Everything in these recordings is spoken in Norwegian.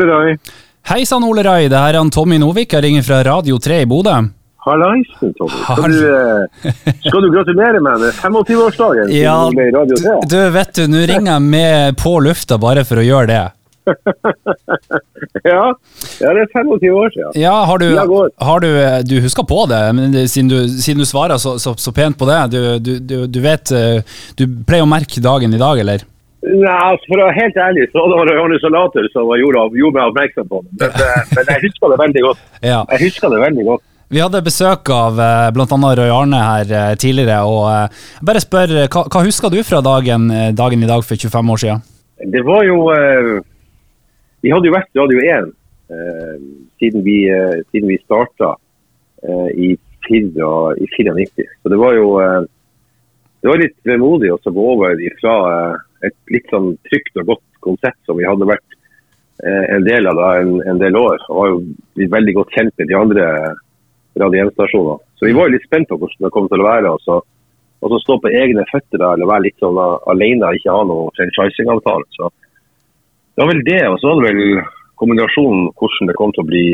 Ole Rai. Hei sann, Ole Rai. Det her er han Tommy Novik. Jeg ringer fra Radio 3 i Bodø. Hallaisen, Tommy. Skal du, eh, skal du gratulere meg med 25-årsdagen? siden Ja, du ble i Radio 3? Du, vet du, nå ringer jeg med på lufta bare for å gjøre det. Ja, ja, det er 25 år siden. Ja, har du, har du Du husker på det, men siden, du, siden du svarer så, så, så pent på det. Du, du, du, du vet eh, Du pleier å merke dagen i dag, eller? Nei, altså, For å være helt ærlig, så var det Johannes Salater som gjorde, gjorde meg oppmerksom på det. Men, eh, men jeg husker det veldig godt. Ja. Jeg husker det veldig godt. Vi hadde besøk av bl.a. blant annet Roy Arne her eh, tidligere, og eh, jeg bare spør, eh, hva, hva husker du fra dagen, eh, dagen i dag for 25 år siden? Det var jo eh, Vi hadde jo vært Radio 1 eh, siden vi, eh, siden vi starta eh, i, 4, i 94. Så det var jo eh, det var litt vemodig å gå over fra eh, et litt sånn trygt og godt konsept som vi hadde vært eh, en del av da en, en del år. Og var jo blitt veldig godt kjent med de andre Radio 1-stasjonene. Så vi var jo litt spent på hvordan det kom til å være. Og så, og så stå på egne føtter da, eller være litt sånn alene og ikke ha noen franchising-avtale. Så det var vel det, og så var det vel kombinasjonen hvordan det kom til å bli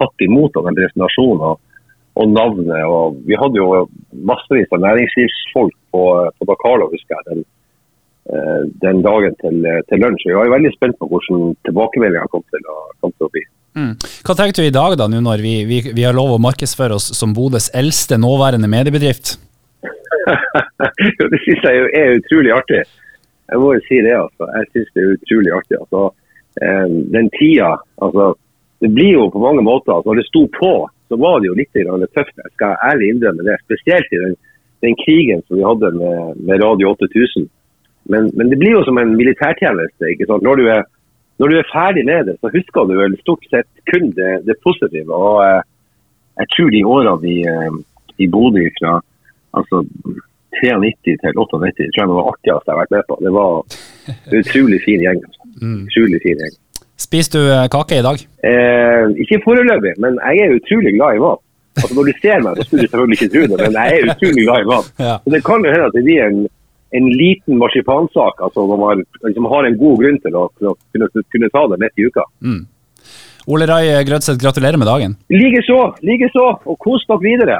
tatt imot av den presentasjonen og, og navnet. og Vi hadde jo massevis av næringslivsfolk på, på Dakar, husker jeg, den, den dagen til, til lunsj. Jeg var veldig spent på hvordan tilbakemeldinga kom, kom til å bli. Mm. Hva tenkte du i dag, da, nå når vi, vi, vi har lov å markedsføre oss som Bodøs eldste nåværende mediebedrift? Det syns jeg er utrolig artig. Jeg må jo si det. altså. Jeg syns det er utrolig artig. altså. Eh, den tida altså, Det blir jo på mange måter altså, Når det sto på, så var det jo litt tøft. Jeg skal ærlig innrømme det. Spesielt i den, den krigen som vi hadde med, med Radio 8000. Men, men det blir jo som en militærtjeneste. ikke sant? Når du er, når du er ferdig med det, så husker du vel stort sett kun det, det positive. og eh, jeg tror de årene i, eh, i Bodø fra altså 93 til 98 tror jeg det var artigste jeg har vært med på. Det var utrolig fin gjeng. altså. Utrolig fin gjeng. Spiser du eh, kake i dag? Eh, ikke foreløpig, men jeg er utrolig glad i mat. Altså Når du ser meg, så skulle du selvfølgelig ikke tro det, men jeg er utrolig glad i mat. Ja. Så Det kan jo hende at det blir en, en liten marsipansak, altså Man har, liksom har en god grunn til å, til å kunne, kunne ta det midt i uka. Ole Rai Grødseth, gratulerer med dagen. Likeså, likeså, og kos dere videre.